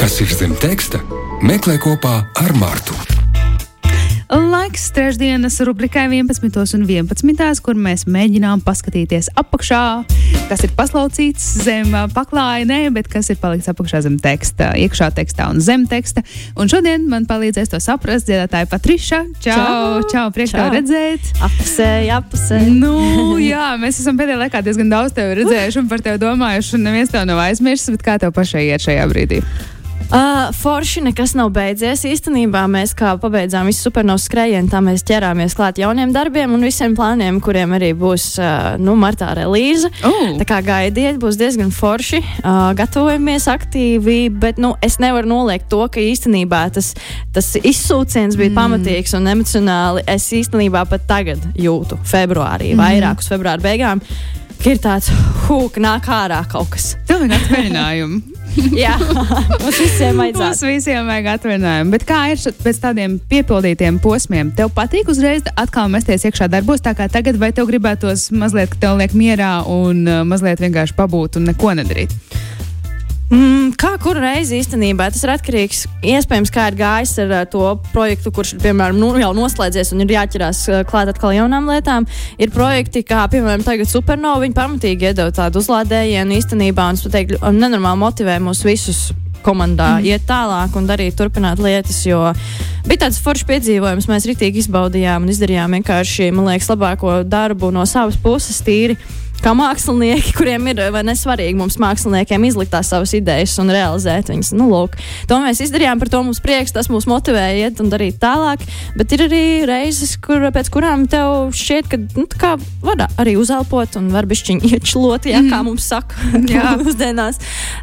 Kas ir zem teksta? Meklē kopā ar Mārtu. Laiks trešdienas rubrikai 11. un 11. kur mēs mēģinām paskatīties apakšā, kas ir paslaucīts zem paklāja, nē, bet kas ir palikts apakšā zem teksta, iekšā tekstā un zem teksta. Un šodien man palīdzēs to saprast dziedātāja Patriša. Čau, čau, čau priekš tev redzēt. Apusēji, apusēji. Nu, jā, mēs esam pēdējā laikā diezgan daudz tevi redzējuši un par tevi domājuši, un neviens tev nav aizmirsis, bet kā tev pašai iet šajā brīdī? Uh, forši nekas nav beidzies. Īstenībā mēs kā pabeidzām visu supernovas skrējienu, tā mēs ķerāmies klāt jauniem darbiem un visiem plāniem, kuriem arī būs uh, nu, martā relīze. Oh. Tā kā gaidiet, būs diezgan forši. Uh, gatavojamies aktīvi, bet nu, es nevaru noliegt to, ka īstenībā tas, tas izsūciens bija mm. pamatīgs un emocionāli. Es īstenībā pat tagad jūtu februārī, mm. vairāk uz februāra beigām. ka Ir tāds, hūk, nāk ārā kaut kas. Vajag atvaļinājumu. Jā, mums visiem Mums vajadzētu. visiem vajag atvaļinājumu. Bet kā ir pēc tādiem piepildītiem posmiem? Tev patīk uzreiz atkal mesties iekšā darbos, tā kā tagad, vai tev gribētos mazliet, ka tev liek mierā un uh, mazliet vienkārši pabūt un neko nedarīt? Mm, kā kuru reizi īstenībā tas ir atkarīgs iespējams, kā ir gājis ar uh, to projektu, kurš ir piemēram nu, jau noslēdzies un ir jāķerās uh, klāt atkal jaunām lietām. Ir projekti, kā piemēram tagad Supernova, viņi pamatīgi iedod tādu uzlādējienu īstenībā un un nenormāli motivē mūs visus. Komandā mm. iet tālāk un darīt, turpināt lietas, jo bija tāds foršs piedzīvojums. Mēs rītīgi izbaudījām un izdarījām vienkārši, man liekas, labāko darbu no savas puses, tīri kā mākslinieki, kuriem ir nesvarīgi mums māksliniekiem izlikt tās savas idejas un realizēt viņas. Nu, lūk, to mēs izdarījām, par to mums prieks, tas mūs motivēja iet un darīt tālāk. Bet ir arī reizes, kur, pēc kurām tev šķiet, ka nu, kā var arī uzelpot un var bišķiņi iečlot, ja, kā mums saka, mūsdienās.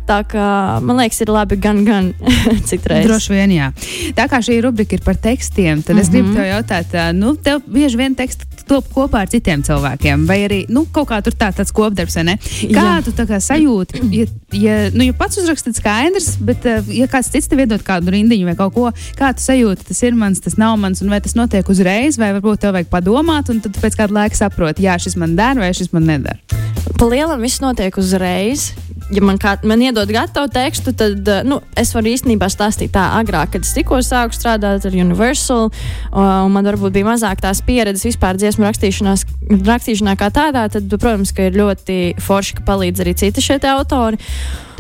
Tā kā man liekas, ir labi gan, gan citreiz. Droši vien, jā. Tā kā šī rubrika ir par tekstiem, tad mm -hmm. es gribu tev jautāt, nu, tev bieži vien teksti top kopā ar citiem cilvēkiem, vai arī nu, kaut kā tur tā, tāds kopdarbs, vai ne? Kā Jā. tu tā kā sajūti, ja, ja, nu, ja pats uzrakstīt skaidrs, bet ā, ja kāds cits tev iedod kādu rindiņu vai kaut ko, kā tu sajūti, tas ir mans, tas nav mans, un vai tas notiek uzreiz, vai varbūt tev vajag padomāt, un tad pēc kāda laika saproti, jā, šis man der vai šis man neder. Pa lielam viss notiek uzreiz. Ja man, kā, man iedod gatavu tekstu, tad uh, nu, es varu īstenībā stāstīt tā agrāk, kad es tikko sāku strādāt ar Universal. Un man varbūt bija mazāk tās pieredzes vispār dziesmu rakstīšanā kā tādā. Tad, protams, ka ir ļoti forši, ka palīdz arī citi šie autori.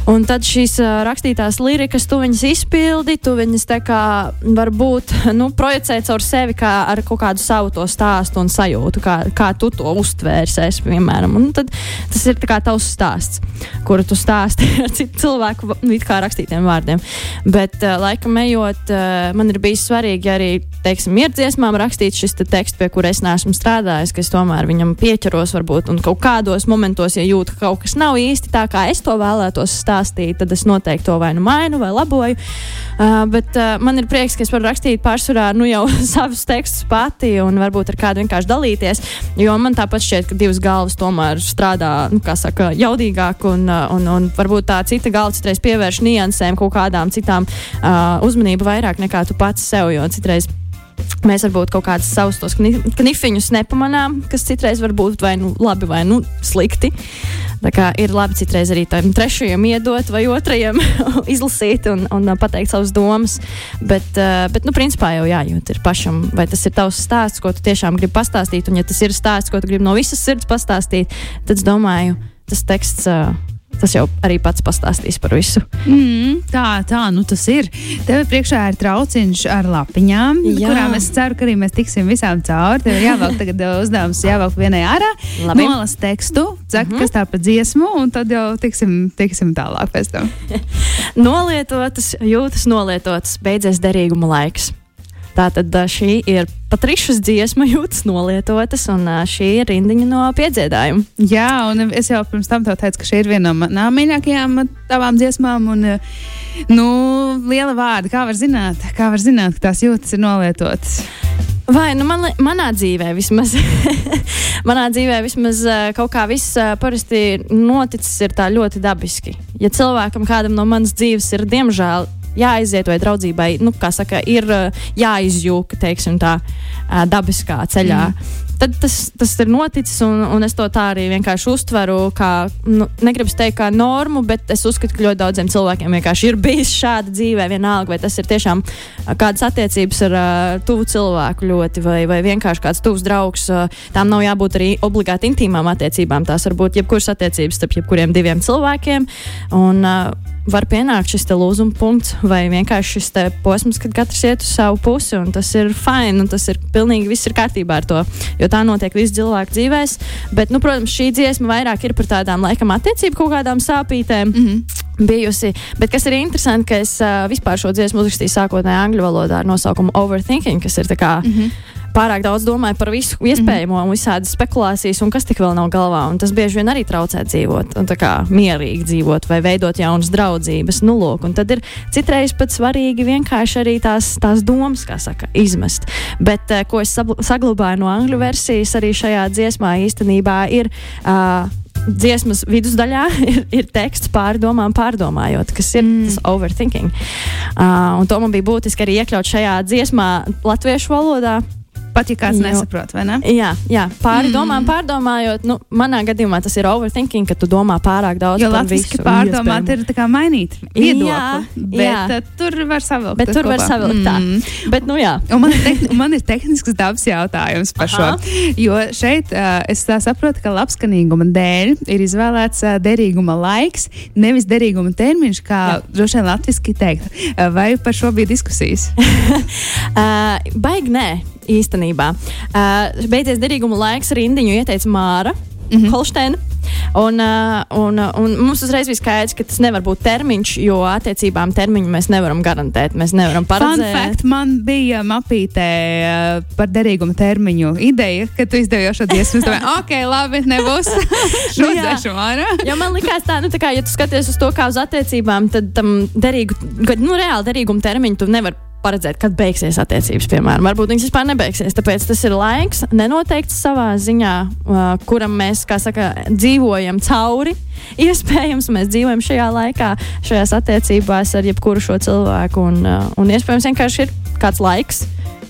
Un tad šīs uh, rakstītās lirikas, tu viņas izpildi, tu viņas tā kā varbūt nu, projicē caur sevi kā ar kaut kādu savu to stāstu un sajūtu, kā, kā tu to uztvērsies, piemēram. Un tad tas ir kā tavs stāsts, kuru tu stāsti ar citu cilvēku nu, it kā rakstītiem vārdiem. Bet uh, laikam ejot, uh, man ir bijis svarīgi arī, teiksim, ir dziesmām rakstīt šis te teksts, pie kura es neesmu strādājis, ka es tomēr viņam pieķeros varbūt un kaut kādos momentos, ja jūtu, ka kaut kas nav īsti tā, kā es to vēlētos stāstīt, tad es noteikti to vai nu mainu vai laboju. Uh, bet uh, man ir prieks, ka es varu rakstīt pārsvarā nu, jau savus tekstus pati un varbūt ar kādu vienkārši dalīties. Jo man tāpat šķiet, ka divas galvas tomēr strādā nu, saka, jaudīgāk un, uh, un, un varbūt tā cita galva citreiz pievērš niansēm, kaut kādām citām uh, uzmanību vairāk nekā tu pats sev. Jo citreiz Mēs varbūt kaut kādus savus tos kni- knifiņus nepamanām, kas citreiz var būt vai nu labi, vai nu slikti. Tā kā ir labi citreiz arī tam trešajam iedot, vai otrajam izlasīt un, un uh, pateikt savas domas. Bet, uh, bet nu, principā jau jājūt ir pašam, vai tas ir tavs stāsts, ko tu tiešām gribi pastāstīt. Un, ja tas ir stāsts, ko tu gribi no visas sirds pastāstīt, tad es domāju, tas teksts. Uh, Tas jau arī pats pastāstīs par visu. Mm, tā, tā, nu tas ir. Tev priekšā ir trauciņš ar lapiņām, Jā. kurām es ceru, ka arī mēs tiksim visām cauri. Tev ir jāvelk tagad uh, uzdevums, jāvelk vienai ārā, Labi. nolas tekstu, saka, mm. -hmm. kas tā pa dziesmu, un tad jau tiksim, tiksim tālāk pēc tam. Nolietotas, jūtas nolietotas, beidzies derīguma laiks. Tātad šī ir Patrišas dziesma, jūtas nolietotas, un šī ir rindiņa no piedziedājuma. Jā, un es jau pirms tam teicu, ka šī ir viena no manām mīļākajām tavām dziesmām. Un, nu, liela vārda, kā var zināt, kā var zināt, ka tās jūtas ir nolietotas. Vai nu man, manā dzīvē vismaz, manā dzīvē vismaz kaut kā viss parasti noticis ir tā ļoti dabiski. Ja cilvēkam kādam no manas dzīves ir diemžēl jāaiziet, vai draudzībai, nu, kā saka, ir uh, jāizjūka, teiksim tā, uh, dabiskā ceļā. Mm tad tas, tas ir noticis, un, un es to tā arī vienkārši uztveru, kā, nu, negribu teikt, kā normu, bet es uzskatu, ka ļoti daudziem cilvēkiem vienkārši ir bijis šāda dzīvē, vienalga, vai tas ir tiešām kādas attiecības ar uh, tuvu cilvēku ļoti, vai, vai vienkārši kāds tuvs draugs. Uh, tām nav jābūt arī obligāti intīmām attiecībām. Tās var būt jebkuras attiecības starp jebkuriem diviem cilvēkiem. Un, uh, var pienākt šis lūzuma punkts, vai vienkārši šis posms, kad katrs iet uz savu pusi, un tas ir fini, un tas ir pilnīgi viss ir kārtībā ar to, jo tā notiek visu cilvēku dzīvēs. Bet, nu, protams, šī dziesma vairāk ir par tādām laikam attiecību kaut kādām sāpītēm. Mm -hmm bijusi. Bet kas ir interesanti, ka es uh, vispār šo dziesmu uzrakstīju sākotnēji angļu valodā ar nosaukumu Overthinking, kas ir kā, mm -hmm pārāk daudz domāju par visu iespējamo mm -hmm. un visādas spekulācijas, un kas tik vēl nav galvā. Un tas bieži vien arī traucē dzīvot, un tā kā mierīgi dzīvot vai veidot jaunas draudzības. Nu, lūk, un tad ir citreiz pat svarīgi vienkārši arī tās, tās domas, kā saka, izmest. Bet, uh, ko es saglabāju no angļu versijas, arī šajā dziesmā īstenībā ir. Uh, dziesmas vidusdaļā ir, ir teksts pārdomām, pārdomājot, kas ir mm. tas overthinking. Uh, to man bija būtiski arī iekļaut šajā dziesmā, latviešu valodā. Pat ja kāds nesaprot, vai ne? Jā, jā pāri mm. pārdomājot, nu, manā gadījumā tas ir overthinking, ka tu domā pārāk daudz. Jo latviešu pārdomāt ir tā kā mainīt viedokli. Jā, bet jā. Uh, tur var savilkt. Bet tur kopā. var savilkt tā. Mm. Bet, nu jā. Un man ir, tehn man ir tehnisks dabas jautājums par Aha. šo. Jo šeit uh, es saprotu, ka labskanīguma dēļ ir izvēlēts uh, derīguma laiks, nevis derīguma termiņš, kā droši vien latviski teikt. Uh, vai par šo bija diskusijas? uh, baigi nē īstenībā. Uh, beidzies derīguma laiks, rindiņu ieteica Māra mm -hmm. Holsteina. Un, uh, un, un mums uzreiz bija skaidrs, ka tas nevar būt termiņš, jo attiecībām termiņu mēs nevaram garantēt. Mēs nevaram paredzēt. Fact, man bija mapītē uh, par derīguma termiņu ideja, ka tu izdevi šo dziesmu. Es domāju, ok, labi, nebūs šo dzēšu ārā. jo man likās tā, nu tā kā, ja tu skaties uz to kā uz attiecībām, tad tam derīgu, nu reāli derīguma termiņu tu nevari paredzēt, kad beigsies attiecības, piemēram. Varbūt viņas vispār nebeigsies. Tāpēc tas ir laiks, nenoteikts savā ziņā, uh, kuram mēs, kā saka, dzīvojam cauri. Iespējams, mēs dzīvojam šajā laikā, šajās attiecībās ar jebkuru šo cilvēku, un, uh, un iespējams vienkārši ir kāds laiks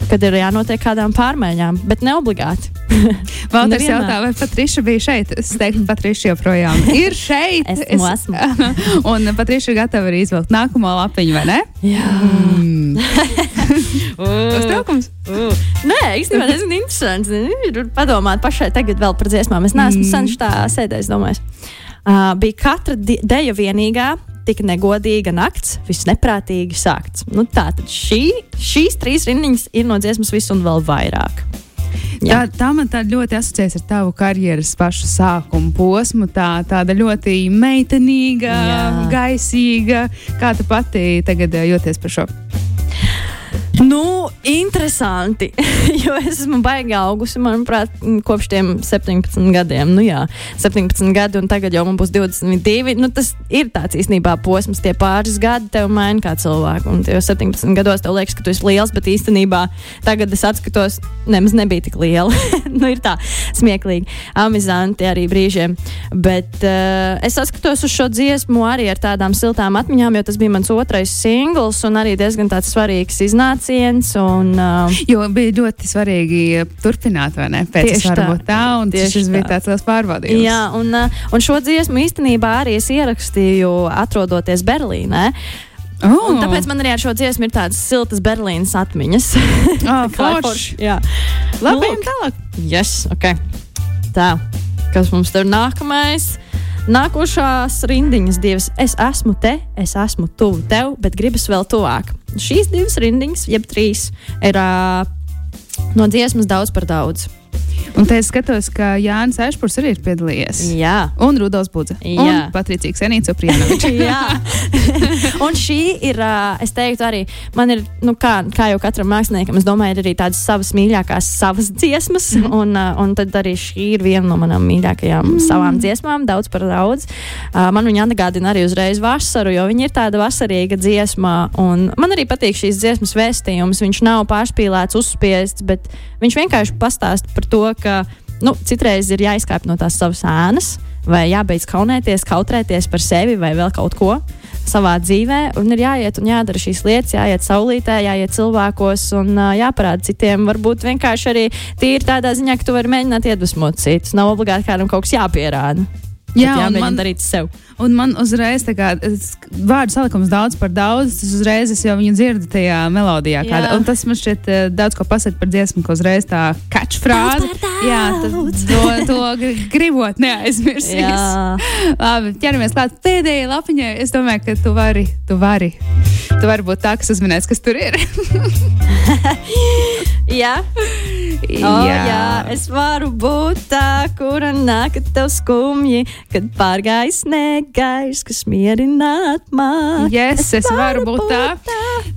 kad ir jānotiek kādām pārmaiņām, bet ne obligāti. Valdis jautā, vai Patriša bija šeit? Es teiktu, Patriša joprojām ir šeit. esmu, es, esmu. un Patriša ir gatava arī izvilkt nākamo lapiņu, vai ne? Jā. Mm. Uztraukums? Uh. Nē, īstenībā interesants. Ir padomāt pašai tagad vēl par dziesmām. Es neesmu mm. sen tā sēdējis, domājis. Uh, bija katra deja vienīgā, tik negodīga nakts, viss neprātīgi sākts. Nu, tā tad šī, šīs trīs rindiņas ir no dziesmas visu un vēl vairāk. Jā. Tā, tā man tā ļoti asociējas ar tavu karjeras pašu sākumu posmu. Tā, tāda ļoti meitenīga, Jā. gaisīga. Kā tu pati tagad eh, jūties par šo? Nu, interesanti. jo es esmu baigi augusi, manuprāt, kopš tiem 17 gadiem. Nu, jā, 17 gadi, un tagad jau man būs 22. Nu, tas ir tāds īstenībā posms, tie pāris gadi tev maina kā cilvēku. Un jau 17 gados tev liekas, ka tu esi liels, bet īstenībā tagad es atskatos, nemaz nebija tik liela. nu, ir tā smieklīgi, amizanti arī brīžiem. Bet uh, es atskatos uz šo dziesmu arī ar tādām siltām atmiņām, jo tas bija mans otrais singls un arī diezgan tāds svarīgs iznācums pacients. Un, uh, jo bija ļoti svarīgi turpināt, vai ne? Pēc tieši tā, un šis bija tāds liels pārbaudījums. Jā, un, uh, un šo dziesmu īstenībā arī es ierakstīju atrodoties Berlīnē. Oh. Un tāpēc man arī ar šo dziesmu ir tādas siltas Berlīnas atmiņas. oh, forši. Jā, labi. Nu, tālāk. Yes, ok. Tā, kas mums tur nākamais? Nākošās rindiņas divas. Es esmu te, es esmu tuvu tev, bet gribas vēl tuvāk. Šīs divas rindiņas, jeb trīs, ir uh, no dziesmas daudz par daudz. Un te es skatos, ka Jānis Ešpurs arī ir piedalījies. Jā. Un Rudolf Budze. Jā. Un Patricija Senīca Prienoviča. Jā. un šī ir, es teiktu, arī man ir, nu, kā, kā jau katram māksliniekam, es domāju, ir arī tādas savas mīļākās savas dziesmas. Mm un, un tad arī šī ir viena no manām mīļākajām mm savām dziesmām, daudz par daudz. Man viņa atgādina arī uzreiz vasaru, jo viņa ir tāda vasarīga dziesma. Un man arī patīk šīs dziesmas vēstījums. Viņš nav pārspīlēts, uzspiests, bet viņš vienkārši pastāsta par to, ka nu, citreiz ir jāizkāpj no tās savas ēnas, vai jābeidz kaunēties, kautrēties par sevi vai vēl kaut ko. savā dzīvē, un ir jāiet un jādara šīs lietas, jāiet saulītē, jāiet cilvēkos un uh, jāparāda citiem. Varbūt vienkārši arī tīri tādā ziņā, ka tu vari mēģināt iedvesmot citus. Nav obligāti kādam kaut kas jāpierāda. Jā, Jā, un man darīt sev. Un man uzreiz kā es- vārdu salikums daudz par daudz, tas uzreiz es jau viņu dzirdu tajā melodijā. Kāda, un tas man šķiet eh, daudz ko pasaka par dziesmu, ka uzreiz tā par Jā, tad to, to gri- gribot neaizmirsīs. Labi, ķeramies klāt pēdējai lapiņai. Es domāju, ka tu vari, tu vari. Tu vari būt tā, kas uzminēs, kas tur ir. Jā. Oh, jā. jā, es varu būt tā, kura nāk, tev skumji, kad pārgājis negaiss, kas mierināt man. Yes, es varu būt tā.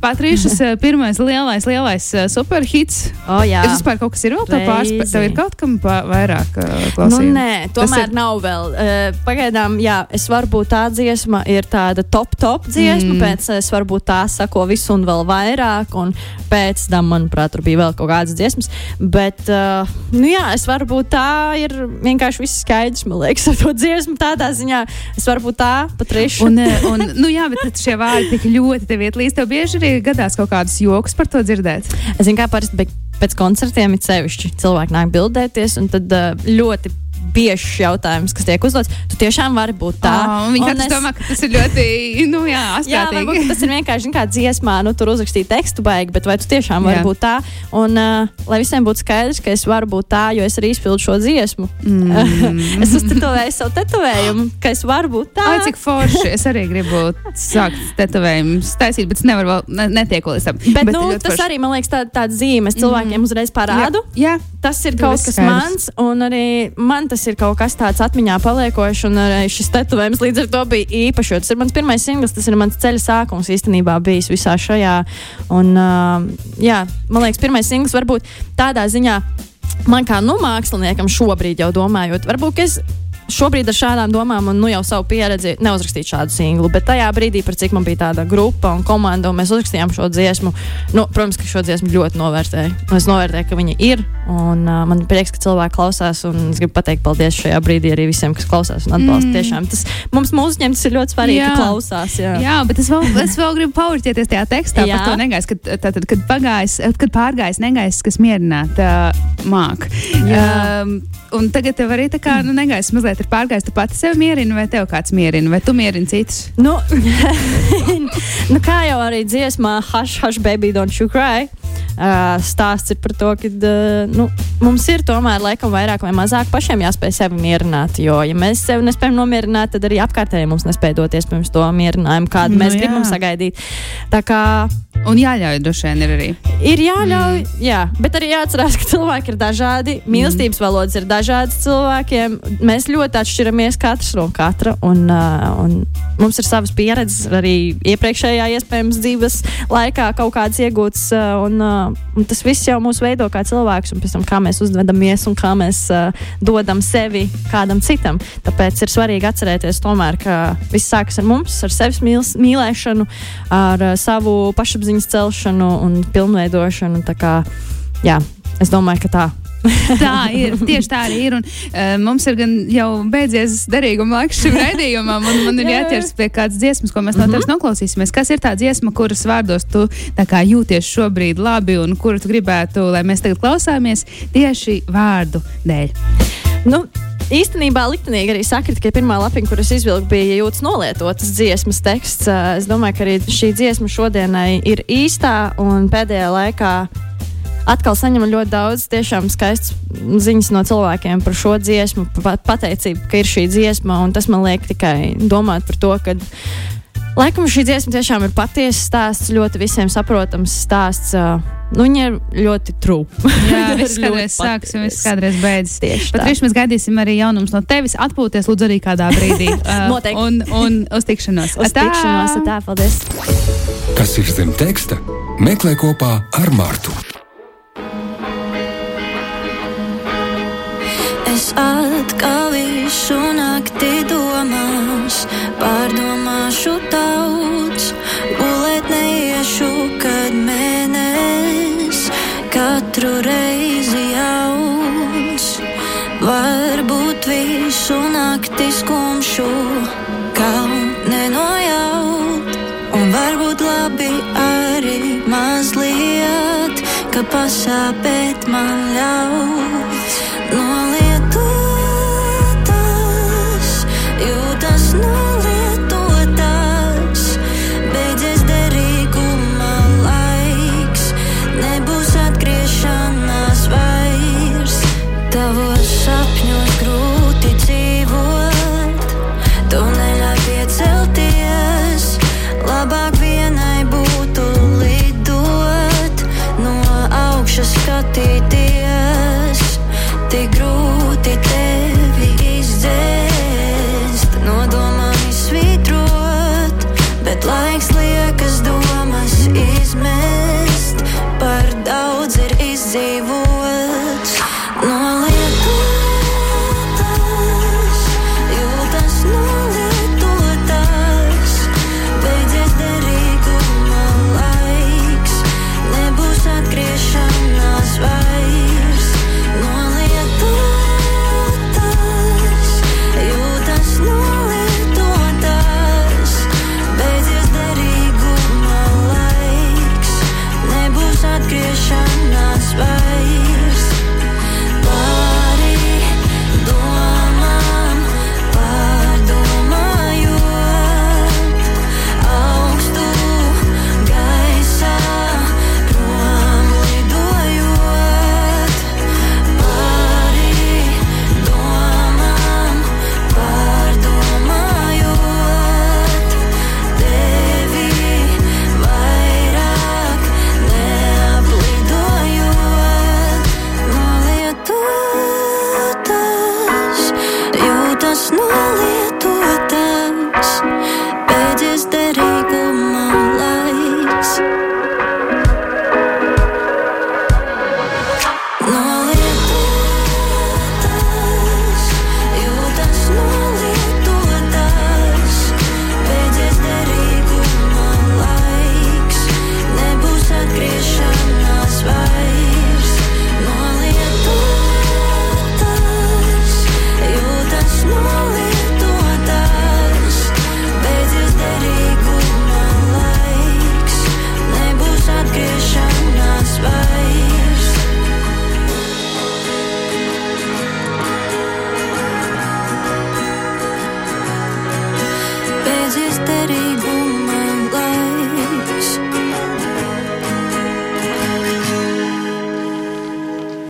Patrīšas eh, pirmais lielais, lielais eh, superhits. Oh, jā. Es vispār kaut kas ir vēl tā pārspēj. Crazy. Tev ir kaut kam vairāk uh, Nu, klausījumu. nē, tomēr ir- nav vēl. Pagaidām, jā, es varu būt tā dziesma, ir tāda top, top dziesma, mm. pēc es varu būt tā, sako visu un vēl vairāk, un pēc tam, manuprāt, tur bija vēl kaut kādas dziesmas. Bet, uh, nu jā, es varu būt tā, ir vienkārši viss skaidrs, man liekas, ar to dziesmu tādā ziņā. Es varu būt tā, patriša. Un, eh, un, nu jā, bet šie vārdi tik ļoti tev iet līdz. Tev bieži arī gadās kaut kādus joks par to dzirdēt. Es zinu, kā parasti be- pēc koncertiem ir sevišķi. Cilvēki nāk bildēties, un tad uh, ļoti biežs jautājums, kas tiek uzdots. Tu tiešām vari būt tā. Oh, katrs es- domā, ka tas ir ļoti, nu jā, Jā, varbūt tas ir vienkārši kā dziesmā, nu, tur uzrakstīt tekstu baigi, bet vai tu tiešām vari Jā. būt tā? Un, uh, lai visiem būtu skaidrs, ka es varu būt tā, jo es arī izpildu šo dziesmu. Mm. es uztetovēju savu tetovējumu, ka es varu būt tā. Ai, cik forši. Es arī gribu sākt tetovējumus taisīt, bet es nevaru vēl, ne, netieku līdz tam. Bet, bet nu, tas forši. arī man liekas, tā, tāds zīmes cilvēkiem uzreiz parādu. Jā, jā. Tas ir Tur kaut kas skaidrs. mans, un arī man tas ir kaut kas tāds atmiņā paliekošs. Un arī šis tetovējums līdz ar to bija īpašs. Tas ir mans pirmais singls, tas ir mans ceļa sākums īstenībā bijis visā šajā. Un, uh, jā, man liekas, pirmais singls varbūt tādā ziņā. Man kā nu, māksliniekam šobrīd jau domājot, varbūt es šobrīd ar šādām domām un nu, jau savu pieredzi neuzrakstīju šādu singlu. Bet tajā brīdī, par cik man bija tāda grupa un komanda, un mēs uzrakstījām šo dziesmu, nu, protams, ka šo dziesmu ļoti novērtēju. Es novērtēju, ka viņa ir, un uh, man prieks, ka cilvēki klausās. Un es gribu pateikt paldies šajā brīdī arī visiem, kas klausās un atbalsta. Mm. Tiešām tas mums mūziķiem tas ir ļoti svarīgi, Jā. ka klausās. Jā. Jā, bet es vēl, es vēl gribu paurķēties tajā tekstā Jā. par to negaisu, kad, tātad, kad, pagājis, kad pārgājis negaiss, kas mierināt uh, māk. Um, un tagad tev arī tā kā nu, negaiss mazliet ir pārgājis. Tu pati sevi mierini, vai tev kāds mierina, vai tu mierini citus? Nu, nu, kā jau arī dziesmā Hush, Hush, Baby, Don't You Cry. Stāsts ir par to, ka nu, mums ir tomēr laikam vairāk vai mazāk pašiem jāspēj sevi mierināt. Jo, ja mēs sevi nespējam nomierināt, tad arī apkārtēji mums nespēj doties pirms to mierinājumu, kādu Nu mēs jā. gribam sagaidīt. Tā kā Un jāļauj droši vien ir arī. ir jāļauj, mm. jā, bet arī jāatcerās, ka cilvēki ir dažādi. Mīlestības mm. valodas ir dažādas cilvēkiem. Mēs ļoti atšķiramies katrs no katra. Un, uh, un mums ir savas pieredzes arī iepriekšējā iespējams dzīves laikā kaut kāds iegūts. Uh, un, uh, un tas viss jau mūs veido kā cilvēks, un pēc tam kā mēs uzvedamies un kā mēs uh, dodam sevi kādam citam. Tāpēc ir svarīgi atcerēties tomēr, ka viss sākas ar mums, ar sevis mīls, mīlēšanu, ar uh, savu pašapziņas celšanu un pilnveidošanu. Kā, jā, es domāju, ka tā. Tā ir. Tieši tā arī ir. Un, uh, mums ir gan jau beidzies derīguma laiks šim raidījumam, un man ir Jā, jā. jāķers pie kādas dziesmas, ko mēs no tevis noklausīsimies. Kas ir tā dziesma, kuras vārdos tu kā jūties šobrīd labi, un kuru tu gribētu, lai mēs tagad klausāmies tieši vārdu dēļ? Nu, Īstenībā liktenīgi arī sakrit, ka pirmā lapiņa, kuras izvilku, bija jūtas nolietotas dziesmas teksts. Ā, Es domāju, ka arī šī dziesma šodienai ir īstā un pēdējā laikā atkal saņemu ļoti daudz tiešām skaistas ziņas no cilvēkiem par šo dziesmu, pa- pateicību, ka ir šī dziesma, un tas man liek tikai domāt par to, ka laikam šī dziesma tiešām ir patiesa stāsts, ļoti visiem saprotams stāsts. Nu, viņa ir ļoti trūka. Jā, viss kādreiz sāks, un viss kādreiz beidzas. Tieši Bet tā. tieši mēs gaidīsim arī jaunumus no tevis. Atpūties, lūdzu, arī kādā brīdī. Uh, Noteikti. Un, un uz tikšanos. Uz Atā! tikšanos, tā, paldies! Kas ir zem teksta? Meklē kopā ar Mārtu. Es atkal visu nakti domās, pārdomāšu daudz, gulēt neiešu, kad mēnesis katru reizi jauns. Varbūt visu nakti skumšu, kaut nenojauts. būt labi arī mazliet, ka pasāpēt man